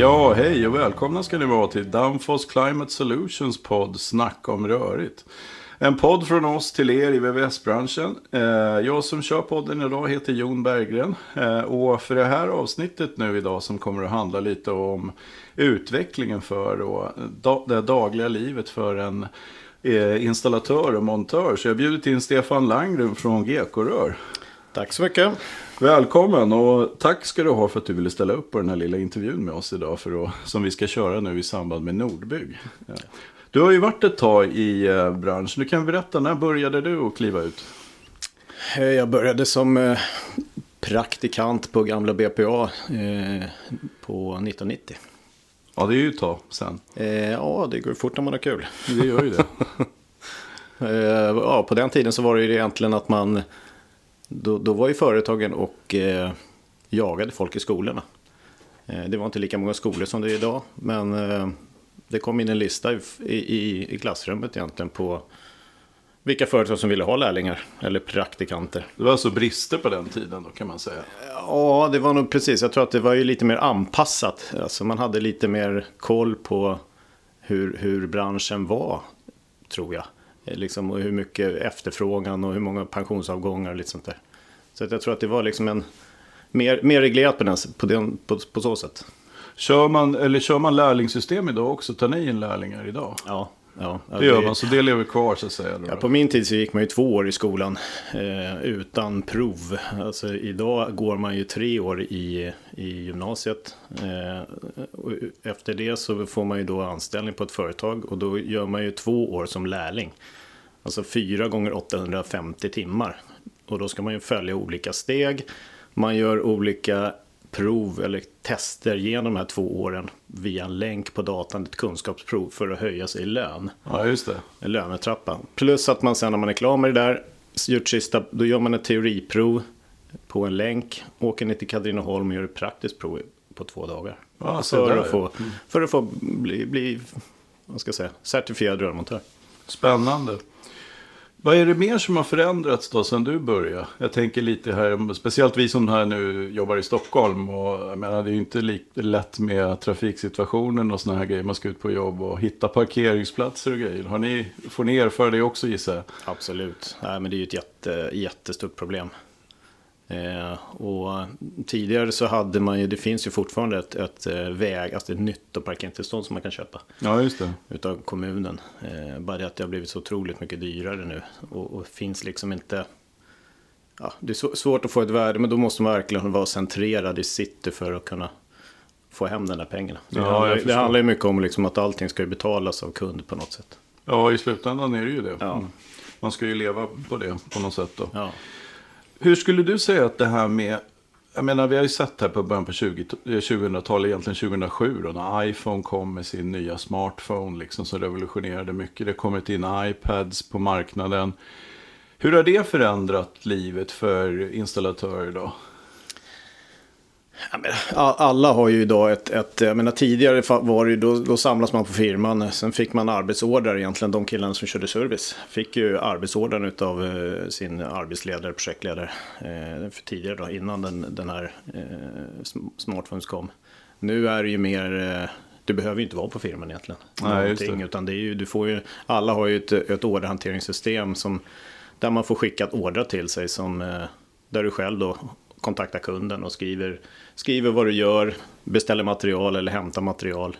Ja, hej och välkomna ska ni vara till Danfoss Climate Solutions podd Snack om rörigt. En podd från oss till er i VVS-branschen. Eh, jag som kör podden idag heter Jon Berggren. Eh, och för det här avsnittet nu idag som kommer att handla lite om utvecklingen för och det dagliga livet för en eh, installatör och montör. Så jag har bjudit in Stefan Langrum från GK-rör. Tack så mycket. Välkommen och tack ska du ha för att du ville ställa upp på den här lilla intervjun med oss idag. För att, som vi ska köra nu i samband med Nordbygg. Du har ju varit ett tag i eh, branschen. Du kan berätta, när började du att kliva ut? Eh, jag började som eh, praktikant på gamla BPA på 1990. Ja, det är ju ett tag sen. Ja, det går fort när man har kul. Det gör ju det. ja, på den tiden så var det ju egentligen att man då, då var ju företagen och eh, jagade folk i skolorna. Eh, det var inte lika många skolor som det är idag. Men eh, det kom in en lista i, i, i klassrummet egentligen på vilka företag som ville ha lärlingar eller praktikanter. Det var alltså brister på den tiden då kan man säga? Ja, det var nog precis. Jag tror att det var ju lite mer anpassat. Alltså man hade lite mer koll på hur, hur branschen var, tror jag. Liksom, och hur mycket efterfrågan och hur många pensionsavgångar och lite sånt där. Så att jag tror att det var liksom en mer, mer reglerat på, den, på, den, på, på så sätt. Kör man, eller kör man lärlingssystem idag också? Tar ni in lärlingar idag? Ja, ja. Det gör man, så det lever kvar så att säga? Ja, på min tid så gick man ju två år i skolan eh, utan prov. Alltså, idag går man ju tre år i, i gymnasiet. Eh, efter det så får man ju då anställning på ett företag och då gör man ju två år som lärling. Alltså 4 gånger 850 timmar. Och då ska man ju följa olika steg. Man gör olika prov eller tester genom de här två åren via en länk på datan, ett kunskapsprov för att höja sig i lön. Ja, just det. En lönetrappa. Plus att man sen när man är klar med det där, gjort sista, då gör man ett teoriprov på en länk, åker ner till Katrineholm och gör ett praktiskt prov på två dagar. Ja, för, att få, för att få bli, bli vad ska jag säga, certifierad rörmontör. Spännande. Vad är det mer som har förändrats då sedan du började? Jag tänker lite här, speciellt vi som här nu jobbar i Stockholm. Och jag menar, det är ju inte lätt med trafiksituationen och sådana här grejer. Man ska ut på jobb och hitta parkeringsplatser och grejer. Har ni, får ni erfara det också gissar jag? Absolut. Nej, men det är ju ett jätte, jättestort problem. Eh, och tidigare så hade man ju, det finns ju fortfarande ett, ett eh, väg, alltså ett nyttoparkeringstillstånd som man kan köpa. Ja, just det. Utav kommunen. Eh, bara det att det har blivit så otroligt mycket dyrare nu. Och, och finns liksom inte, ja, det är svårt att få ett värde, men då måste man verkligen vara centrerad i city för att kunna få hem den där pengarna. Det, ja, handlar, det handlar ju mycket om liksom att allting ska betalas av kund på något sätt. Ja, i slutändan är det ju det. Ja. Mm. Man ska ju leva på det på något sätt då. Ja. Hur skulle du säga att det här med jag menar, vi har ju sett här på början på 2000-talet, eh, egentligen 2007, då, när iPhone kom med sin nya smartphone, liksom, som revolutionerade mycket. Det kommit in iPads på marknaden. Hur har det förändrat livet för installatörer då? Alla har ju idag ett, ett jag menar tidigare var det ju, då, då samlas man på firman, sen fick man arbetsorder egentligen, de killarna som körde service fick ju arbetsordern av eh, sin arbetsledare, projektledare, eh, för tidigare då, innan den, den här eh, smartphones kom. Nu är det ju mer, du behöver ju inte vara på firman egentligen. Nej, just det. Utan det är ju, du får ju, alla har ju ett, ett orderhanteringssystem som, där man får skicka ett order till sig som, där du själv då kontaktar kunden och skriver skriver vad du gör, beställer material eller hämtar material.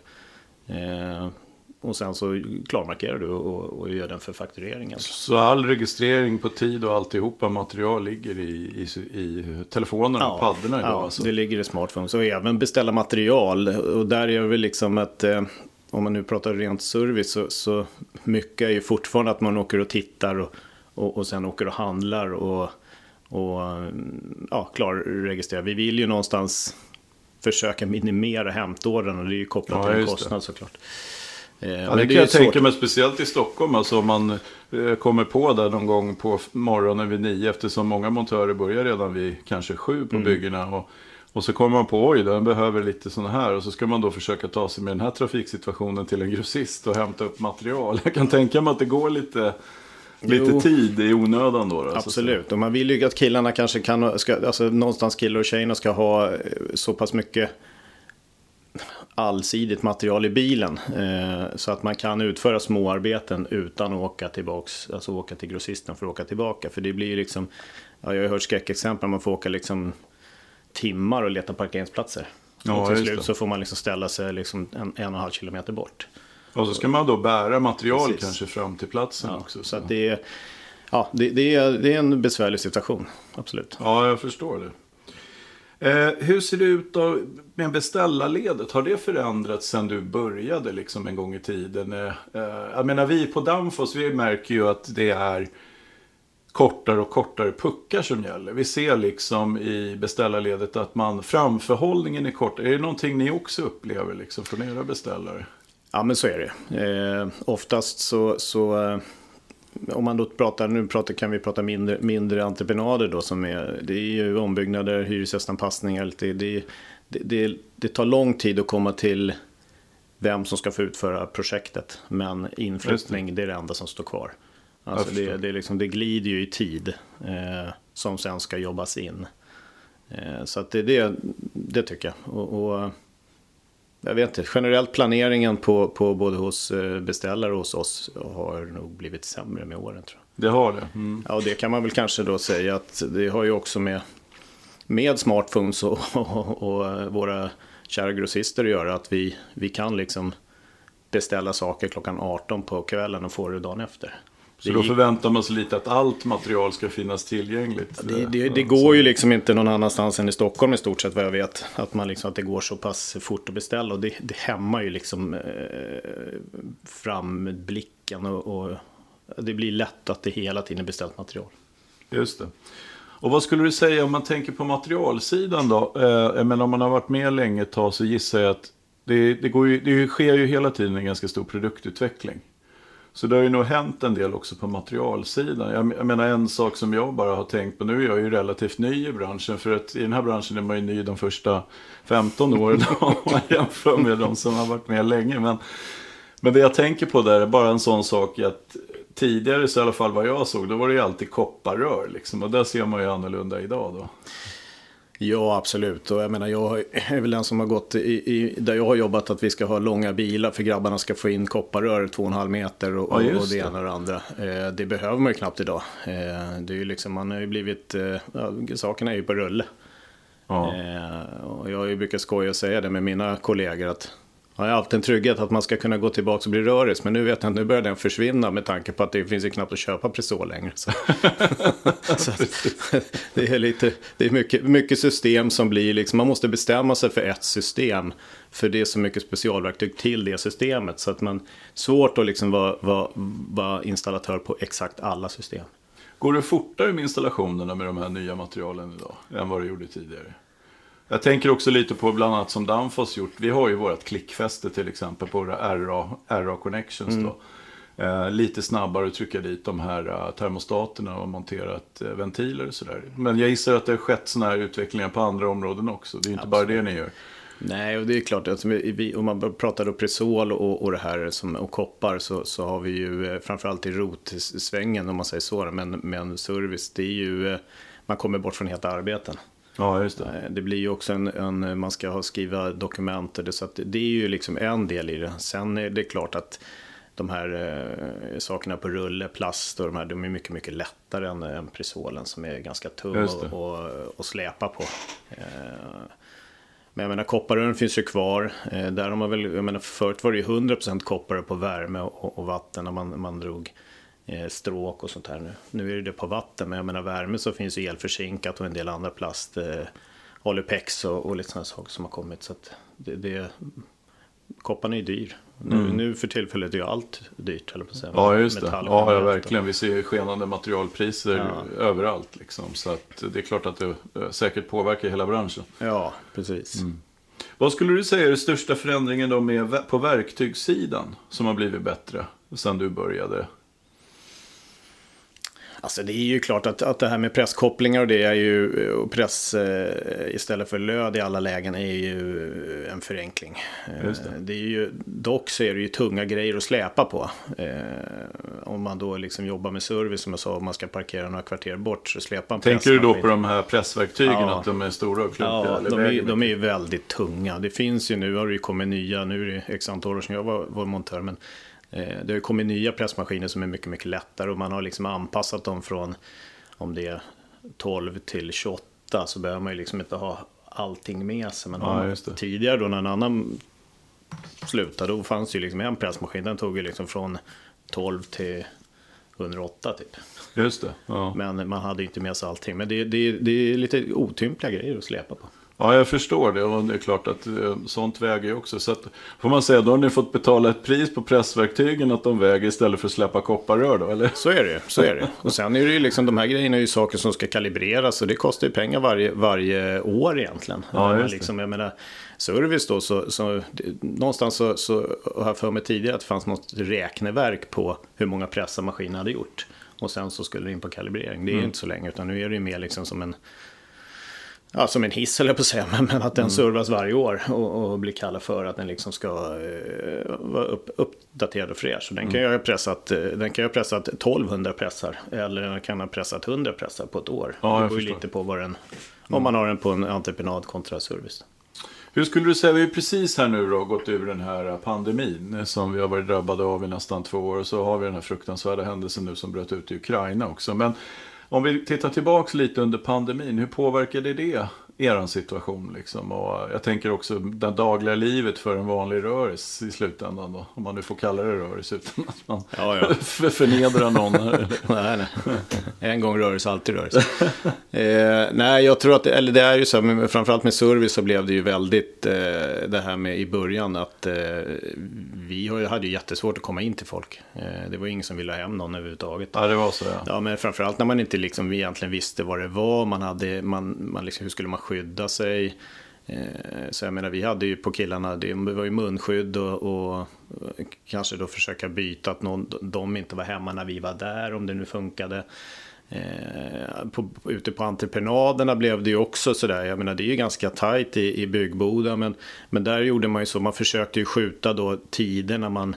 Eh, och sen så klarmarkerar du och, och gör den för faktureringen. Så all registrering på tid och alltihopa material ligger i, i, i telefonerna och paddorna idag? Ja, alltså. det ligger i smartphones. Och även beställa material. Och där är det liksom att eh, om man nu pratar rent service så, så mycket är ju fortfarande att man åker och tittar och, och, och sen åker och handlar. och och ja, klarregistrera. Vi vill ju någonstans försöka minimera hämtordern och det är ju kopplat ja, till en kostnad det. såklart. Eh, ja, det, det kan jag svårt. tänka mig speciellt i Stockholm. Alltså om man eh, kommer på där någon gång på morgonen vid nio. Eftersom många montörer börjar redan vid kanske sju på mm. byggena. Och, och så kommer man på oj, den behöver lite sådana här. Och så ska man då försöka ta sig med den här trafiksituationen till en grossist och hämta upp material. Jag kan tänka mig att det går lite Lite jo. tid i onödan då? då Absolut, och man vill ju att killarna kanske kan, ska, alltså någonstans killar och tjejerna ska ha eh, så pass mycket allsidigt material i bilen. Eh, så att man kan utföra småarbeten utan att åka tillbaks, alltså åka till grossisten för att åka tillbaka. För det blir ju liksom, ja, jag har hört skräckexempel, man får åka liksom timmar och leta parkeringsplatser. Ja, och till slut det. så får man liksom ställa sig liksom en, en och en halv kilometer bort. Och så ska man då bära material Precis. kanske fram till platsen Ja, också. så att det är, ja, det, det, är, det är en besvärlig situation, absolut. Ja, jag förstår det. Eh, hur ser det ut då med beställarledet? Har det förändrats sedan du började liksom en gång i tiden? Eh, eh, jag menar, vi på Danfoss, vi märker ju att det är kortare och kortare puckar som gäller. Vi ser liksom i beställarledet att man, framförhållningen är kortare. Är det någonting ni också upplever liksom från era beställare? Ja, men så är det. Eh, oftast så, så eh, om man då pratar, nu pratar, kan vi prata mindre, mindre entreprenader då som är, det är ju ombyggnader, hyresgästanpassningar, det, det, det, det tar lång tid att komma till vem som ska få utföra projektet. Men inflyttning, det är det enda som står kvar. Alltså det, det, liksom, det glider ju i tid eh, som sen ska jobbas in. Eh, så att det, det, det tycker jag. Och, och, jag vet inte, generellt planeringen på, på både hos eh, beställare och hos oss har nog blivit sämre med åren tror jag. Det har det. Mm. Ja, och det kan man väl kanske då säga att det har ju också med, med smartphones och, och, och våra kära grossister att göra. Att vi, vi kan liksom beställa saker klockan 18 på kvällen och få det dagen efter. Så då förväntar man sig lite att allt material ska finnas tillgängligt. Det, det, det går ju liksom inte någon annanstans än i Stockholm i stort sett vad jag vet. Att, man liksom, att det går så pass fort att beställa. Och det, det hämmar ju liksom eh, framblicken. Och, och det blir lätt att det hela tiden är beställt material. Just det. Och vad skulle du säga om man tänker på materialsidan då? Eh, men om man har varit med länge ett tag så gissar jag att det, det, ju, det sker ju hela tiden en ganska stor produktutveckling. Så det har ju nog hänt en del också på materialsidan. Jag, jag menar en sak som jag bara har tänkt på, nu är jag ju relativt ny i branschen. För att i den här branschen är man ju ny de första 15 åren om man jämför med de som har varit med länge. Men, men det jag tänker på där är bara en sån sak att tidigare, så i alla fall vad jag såg, då var det ju alltid kopparrör. Liksom, och där ser man ju annorlunda idag då. Ja, absolut. Och jag menar, jag är väl den som har gått i, i, där jag har jobbat att vi ska ha långa bilar för grabbarna ska få in kopparrör 2,5 meter och, Ja, och, det det. ena och det andra. Eh, det behöver man ju knappt idag. Eh, det är ju liksom, man har ju blivit, eh, ja, sakerna är ju på rulle. Ja. Eh, och jag brukar skoja och säga det med mina kollegor att ja, jag har haft en trygghet att man ska kunna gå tillbaka och bli röris. Men nu vet jag att nu börjar den försvinna med tanke på att det finns ju knappt att köpa Presol längre. Så. så det är, lite, det är mycket, mycket system som blir liksom, man måste bestämma sig för ett system. För det är så mycket specialverktyg till det systemet. Så att man, svårt att liksom vara, vara, vara installatör på exakt alla system. Går det fortare med installationerna med de här nya materialen idag än vad det gjorde tidigare? Jag tänker också lite på bland annat som Danfoss gjort. Vi har ju vårt klickfäste till exempel på våra RA, RA Connections. Då. Eh, lite snabbare att trycka dit de här eh, termostaterna och monterat eh, ventiler och sådär. Men jag gissar att det har skett sådana här utvecklingar på andra områden också. Det är inte bara det ni gör. Nej, och det är klart att vi, om man pratar då Presol och, och det här som, och koppar så, så har vi ju eh, framförallt i rotsvängen om man säger så. Men, men service, det är ju, man kommer bort från helt arbeten. Ja, just det. Det blir ju också en, en man ska ha skriva dokument så att det- är ju liksom en del i det. Sen är det klart att de här eh, sakerna på rulle, plast och de här, de är mycket, mycket lättare än, än Presolen som är ganska tung att och, och släpa på. Eh, men jag menar kopparrören finns ju kvar. Eh, där har man väl, jag menar förut var det ju 100% koppar på värme och, och vatten när man, man drog stråk och sånt här nu. Nu är det på vatten, men jag menar värme så finns ju elförsinkat och en del andra plast. Eh, Olypex och, och lite sådana saker som har kommit. Så att det, det, kopparn är ju dyr. Nu, nu för tillfället är ju allt dyrt, eller på att säga. Ja, just det. Ja, ja, verkligen. Vi ser skenande materialpriser Ja. överallt. Liksom. Så att det är klart att det eh, säkert påverkar hela branschen. Ja, precis. Vad skulle du säga är den största förändringen då med, på verktygssidan som har blivit bättre sedan du började? Alltså det är ju klart att, att det här med presskopplingar och det är ju och press eh, istället för löd i alla lägen är ju en förenkling. Eh, det. det. är ju, dock så är det ju tunga grejer att släpa på. Eh, om man då liksom jobbar med service som jag sa, om man ska parkera några kvarter bort så släpar man Tänker du då på de här pressverktygen, ja. att de är stora och klumpiga? Ja, de är, de är ju väldigt tunga. Det finns ju nu, har det ju kommit nya, nu är det x antal år sedan jag var, var montör, men Eh, det har kommit nya pressmaskiner som är mycket, mycket lättare och man har liksom anpassat dem från om det är 12 till 28 så behöver man ju liksom inte ha allting med sig. Men ja, tidigare då när en annan slutade då fanns det ju liksom en pressmaskin. Den tog ju liksom från 12 till 108 typ. Just det. Ja. Men man hade inte med sig allting. Men det, det, det är lite otympliga grejer att släpa på. Ja, jag förstår det och det är klart att eh, sånt väger ju också. Så att, får man säga, då har ni fått betala ett pris på pressverktygen att de väger istället för att släppa kopparrör då, eller? Så är det så är det. Och sen är det ju liksom, de här grejerna är ju saker som ska kalibreras och det kostar ju pengar varje, varje år egentligen. Ja, just det. Liksom, jag menar, service då, så, så någonstans så, så har jag för mig tidigare att det fanns något räkneverk på hur många pressar maskinen hade gjort. Och sen så skulle det in på kalibrering. Det är mm. inte så länge, utan nu är det ju mer liksom som en Ja, som en hiss eller på att säga, men, men att den mm. servas varje år och, och blir kallad för att den liksom ska uh, vara upp, uppdaterad och fräsch. Så den kan mm. ju ha pressat, eh, den kan ha pressat 1200 pressar eller den kan ha pressat 100 pressar på ett år. Ja, det beror ju lite på vad den, mm. om man har den på en entreprenad kontra service. Hur skulle du säga, vi är precis här nu då gått ur den här pandemin som vi har varit drabbade av i nästan två år. Och så har vi den här fruktansvärda händelsen nu som bröt ut i Ukraina också. Men om vi tittar tillbaka lite under pandemin, hur påverkade det er situation? Liksom? Och jag tänker också det dagliga livet för en vanlig röris i slutändan. Då, om man nu får kalla det röris utan att man ja, ja. förnedrar någon. nej, nej. En gång röris, alltid röris. eh, nej, jag tror att, eller det är ju så, men framförallt med service så blev det ju väldigt eh, det här med i början att eh, vi hade ju jättesvårt att komma in till folk. Eh, det var ingen som ville ha hem någon överhuvudtaget. Ja, det var så ja. Ja, men framförallt när man inte liksom egentligen visste vad det var. Man hade, man, man liksom, hur skulle man skydda sig? Eh, så jag menar, vi hade ju på killarna, det var ju munskydd och, och eh, kanske då försöka byta att någon, de inte var hemma när vi var där, om det nu funkade. Eh, på, ute på entreprenaderna blev det ju också sådär, jag menar det är ju ganska tajt i, i byggboda men, men där gjorde man ju så, man försökte ju skjuta då tider när man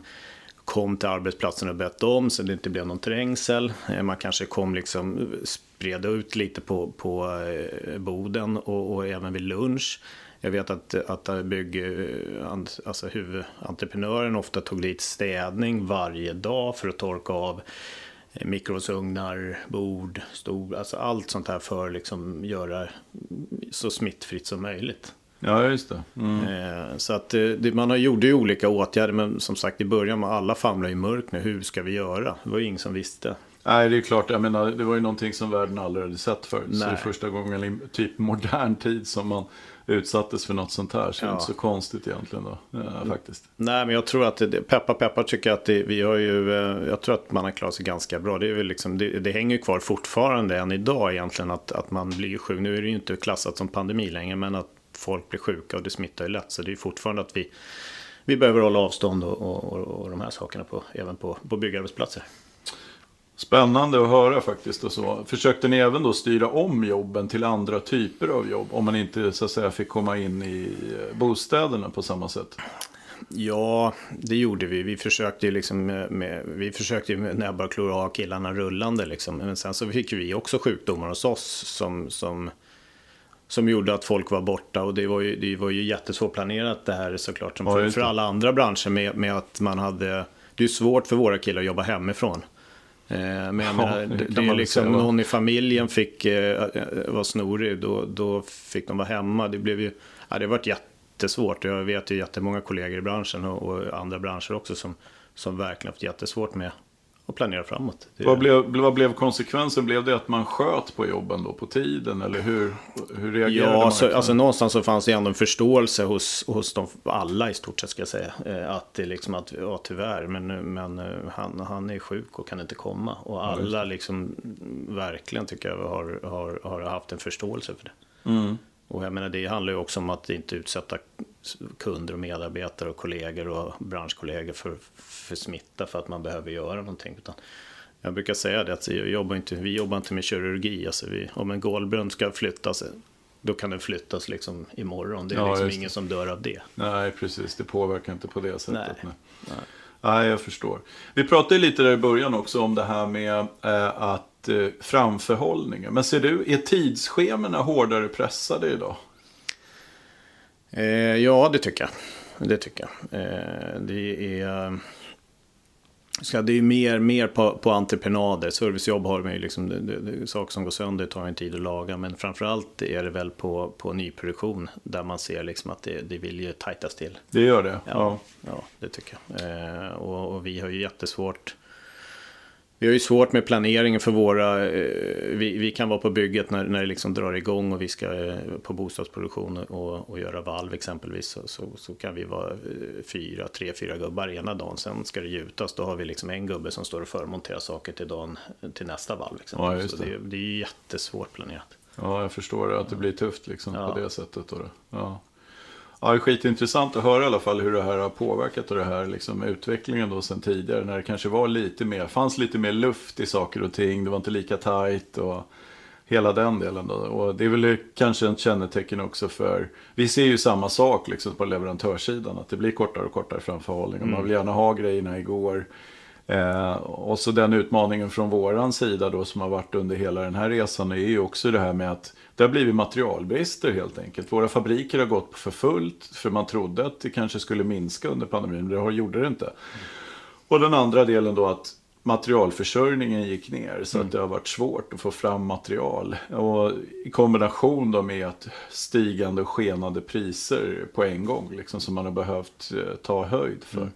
kom till arbetsplatsen och bett om så det inte blev någon trängsel. Eh, man kanske kom liksom spred ut lite på, på eh, boden och, och även vid lunch. Jag vet att, att bygg, eh, alltså huvudentreprenören ofta tog dit städning varje dag för att torka av mikrovågsugnar, bord, stol, alltså allt sånt här för att liksom göra så smittfritt som möjligt. Ja, just det. Mm. Eh, så att det, man har gjort ju olika åtgärder, men som sagt i början alla famlar i mörk nu. Hur ska vi göra? Det var ju ingen som visste. Nej, det är klart. Jag menar, det var ju någonting som världen aldrig hade sett förut. Så det är första gången i typ modern tid som man utsattes för något sånt här. Så ja. det är inte så konstigt egentligen då, ja, faktiskt. Nej, men jag tror att, det, peppa peppa tycker att det, vi har ju, eh, jag tror att man har klarat sig ganska bra. Det, är väl liksom, det, det hänger kvar fortfarande än idag egentligen att, att man blir sjuk. Nu är det ju inte klassat som pandemi längre, men att folk blir sjuka och det smittar ju lätt. Så det är fortfarande att vi, vi behöver hålla avstånd och, och, och de här sakerna på, även på, på byggarbetsplatser. Spännande att höra faktiskt. Och så. Försökte ni även då styra om jobben till andra typer av jobb? Om man inte så att säga fick komma in i eh, bostäderna på samma sätt? Ja, det gjorde vi. Vi försökte ju liksom med, vi försökte med näbbar och klor ha killarna rullande liksom. Men sen så fick vi också sjukdomar hos oss som, som, som gjorde att folk var borta. Och det var ju, det var ju jättesvårplanerat det här såklart. Som ja, för, för alla andra branscher med, med att man hade... Det är svårt för våra killar att jobba hemifrån. Eh, men jag menar, ja, det, det är liksom säga, någon i familjen fick eh, vara snorig, då, då fick de vara hemma. Det blev ju, ja, det har varit jättesvårt. Jag vet ju jättemånga kollegor i branschen och, och andra branscher också som, som verkligen haft jättesvårt med och planera framåt. Det... Vad, blev, vad blev konsekvensen? Blev det att man sköt på jobben då på tiden? Eller hur, hur reagerade ja, man? Så, alltså, någonstans så fanns det ändå en förståelse hos, hos de, alla i stort sett ska jag säga. Eh, att det liksom att, ja tyvärr, men, men eh, han, han är sjuk och kan inte komma. Och alla liksom verkligen tycker jag har, har, har haft en förståelse för det. Mm. Och jag menar det handlar ju också om att inte utsätta kunder och medarbetare och kollegor och branschkollegor för, för smitta för att man behöver göra någonting. Utan Jag brukar säga det att jag jobbar inte, vi jobbar inte med kirurgi. Alltså vi, om en golvbrunn ska flyttas, då kan den flyttas liksom imorgon. Det är Ja, liksom ingen som dör av det. Nej, precis. Det påverkar inte på det sättet. Nej. Nej. Nej. Jag förstår. Vi pratade lite där i början också om det här med eh, att eh, framförhållningen. Men ser du, är tidsschenorna hårdare pressade idag? Eh, ja, det tycker jag. Det tycker jag. Eh, det är... Ska, det är mer, mer på, på entreprenader. Servicejobb har man ju liksom, det, det, det, saker som går sönder tar en tid att laga. Men framförallt är det väl på, på nyproduktion där man ser liksom att det, det vill ju tajtas till. Det gör det? Ja, ja det tycker jag. Eh, och, och vi har ju jättesvårt. Vi har ju svårt med planeringen för våra, eh, vi, vi kan vara på bygget när, när det liksom drar igång och vi ska eh, på bostadsproduktion och, och göra valv exempelvis. Så, så, så kan vi vara eh, fyra, tre, fyra gubbar ena dagen. Sen ska det gjutas, då har vi liksom en gubbe som står och förmonterar saker till dagen till nästa valv. Liksom. Ja, just så det. det, det är jättesvårt planerat. Ja, jag förstår det, att det blir tufft liksom Ja. på det sättet. Då. Ja. Ja, det är skitintressant att höra i alla fall hur det här har påverkat och det här liksom, utvecklingen då sen tidigare. När det kanske var lite mer, fanns lite mer luft i saker och ting. Det var inte lika tajt och hela den delen. Då. Och det är väl kanske ett kännetecken också för, vi ser ju samma sak liksom på leverantörssidan. Att det blir kortare och kortare framförhållning. Och Man vill gärna ha grejerna igår. Eh, och så den utmaningen från våran sida då som har varit under hela den här resan är ju också det här med att det har blivit materialbrister helt enkelt. Våra fabriker har gått för fullt för man trodde att det kanske skulle minska under pandemin men det har- gjorde det inte. Och den andra delen då att materialförsörjningen gick ner så att det har varit svårt att få fram material. Och i kombination då med att stigande och skenande priser på en gång liksom, som man har behövt eh, ta höjd för. Men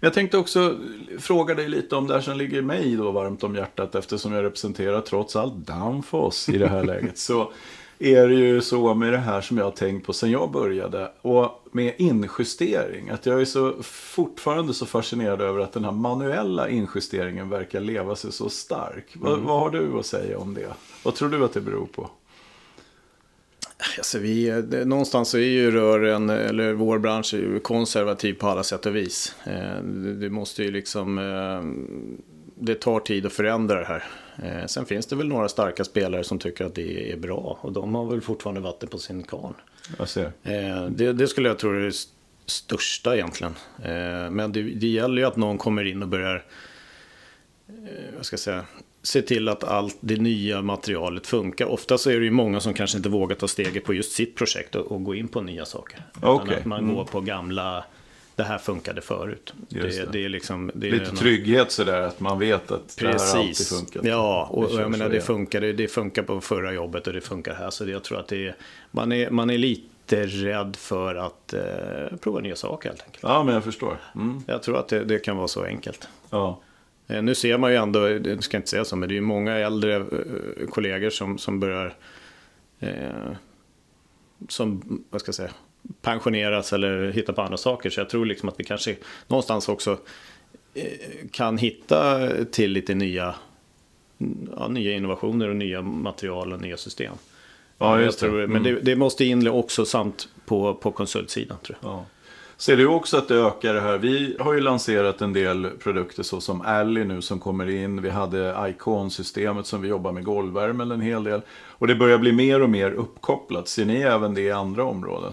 jag tänkte också fråga dig lite om det här som ligger mig då varmt om hjärtat eftersom jag representerar trots allt Danfoss i det här läget. Så är det ju så med det här som jag har tänkt på sen jag började. Och med injustering. Att jag är så fortfarande så fascinerad över att den här manuella injusteringen verkar leva sig så stark. Vad, vad har du att säga om det? Vad tror du att det beror på? Alltså vi, det, någonstans så är ju rören, eller vår bransch är konservativ på alla sätt och vis. Eh, det, det måste ju liksom, eh, det tar tid att förändra det här. Eh, sen finns det väl några starka spelare som tycker att det är bra och de har väl fortfarande vatten på sin kvarn. Jag ser. Eh, det, det skulle jag tro är det st- största egentligen. Eh, men det, det gäller ju att någon kommer in och börjar, eh, vad ska jag säga, se till att allt det nya materialet funkar. Ofta så är det ju många som kanske inte vågar ta steget på just sitt projekt och, och gå in på nya saker. Utan Okej. Att man går på gamla, det här funkade förut. Just Det, det. det är liksom... Det är Lite en- trygghet sådär att man vet att det här alltid Precis. funkat. Ja, och, och jag menar det funkar, det, funkar på förra jobbet och det funkar här. Så det, jag tror att det är, man, är, man är lite rädd för att eh, prova nya saker helt enkelt. Ja, men jag förstår. Mm. Jag tror att det, det kan vara så enkelt. Ja. Eh, nu ser man ju ändå, det ska jag inte säga så, men det är ju många äldre eh, kollegor som, som börjar eh, som, vad ska jag säga, pensioneras eller hitta på andra saker. Så jag tror liksom att vi kanske någonstans också eh, kan hitta till lite nya, ja, nya innovationer och nya material och nya system. Ja, jag just det. tror, Men det, det måste in också samt på, på konsultsidan tror jag. Ja. Ser du också att det ökar det här? Vi har ju lanserat en del produkter så som Ally nu som kommer in. Vi hade Icon-systemet som vi jobbar med golvvärmen en hel del. Och det börjar bli mer och mer uppkopplat. Ser ni även det i andra områden?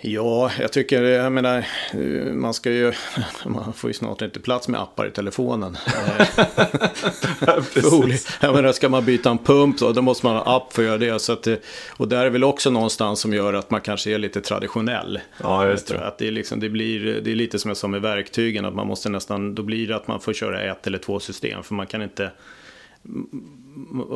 Ja, jag tycker, jag menar, eh, man ska ju, man får ju snart inte plats med appar i telefonen. Jag menar, ska man byta en pump så då måste man ha app för att göra det. Så att, det- och där är väl också någonstans som gör att man kanske är lite traditionell. Ja, just det. Att det, är liksom, det, blir, det är lite som jag sa med verktygen, att man måste nästan, då blir det att man får köra ett eller två system. För man kan inte,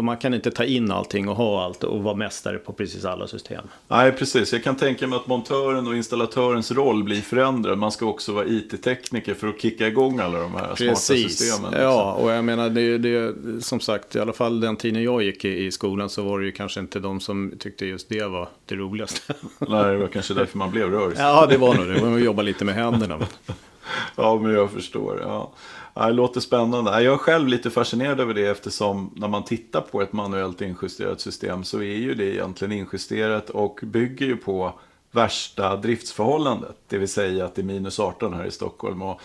man kan inte ta in allting och ha allt och vara mästare på precis alla system. Nej, precis. Jag kan tänka mig att montören och installatörens roll blir förändrad. Man ska också vara IT-tekniker för att kicka igång alla de här smarta Precis, systemen. liksom. ja och jag menar det, det som sagt i alla fall den tiden jag gick i, i skolan så var det ju kanske inte de som tyckte just det var det roligaste. Nej, det var kanske därför man blev rörelse. ja det var nog det, man jobba lite med händerna. Ja, men jag förstår. Ja. Det låter spännande. Ja, Jag är själv lite fascinerad över det eftersom när man tittar på ett manuellt injusterat system så är ju det egentligen injusterat och bygger ju på värsta driftsförhållandet. Det vill säga att det är minus 18 här i Stockholm. Och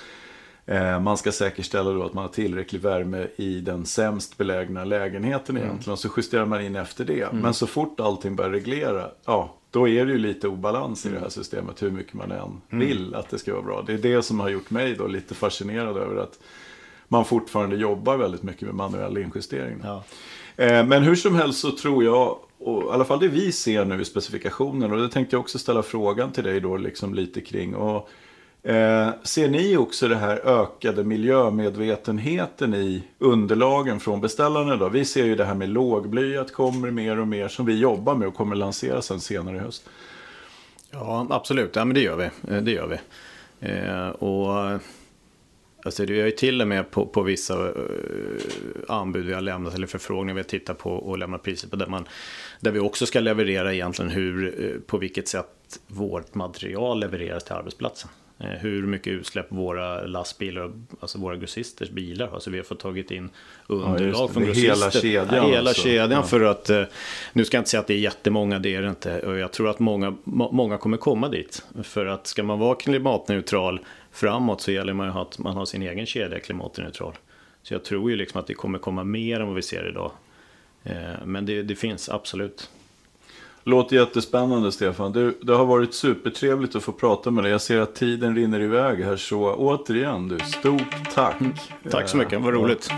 Eh, man ska säkerställa då att man har tillräcklig värme i den sämst belägna lägenheten Mm. egentligen. Och så justerar man in efter det. Men så fort allting börjar reglera, ja, då är det ju lite obalans i det Mm. här systemet. Hur mycket man än vill att det ska vara bra. Det är det som har gjort mig då lite fascinerad över att man fortfarande jobbar väldigt mycket med manuell injustering. Ja. Eh, Men hur som helst så tror jag, och i alla fall det vi ser nu i specifikationen, och det tänkte jag också ställa frågan till dig då liksom lite kring. Och, eh, ser ni också det här ökade miljömedvetenheten i underlagen från beställarna då? Vi ser ju det här med lågblyat kommer mer och mer som vi jobbar med och kommer lansera sen senare i höst. Ja, absolut. Ja, men det gör vi. Eh, det gör vi. Eh, och alltså, det är ju till och med på, på vissa eh, anbud vi har lämnat eller förfrågningar vi har tittat på och lämnat priser på där, man, där vi också ska leverera egentligen hur, eh, på vilket sätt vårt material levereras till arbetsplatsen. Eh, Hur mycket utsläpp våra lastbilar, alltså våra grossisters bilar har. Så vi har fått tagit in underlag det. från är hela grossister. kedjan Ja, hela alltså. kedjan Ja. för att, eh, nu ska jag inte säga att det är jättemånga, det är det inte. Och jag tror att många, må, många kommer komma dit. För att ska man vara klimatneutral framåt så gäller man ju att man har sin egen kedja klimatneutral. Så jag tror ju liksom att det kommer komma mer än vad vi ser idag. Eh, Men det, det finns absolut. Låter jättespännande Stefan. Du, det har varit supertrevligt att få prata med dig. Jag ser att tiden rinner iväg här så återigen du, stort tack. Tack så mycket, vad roligt.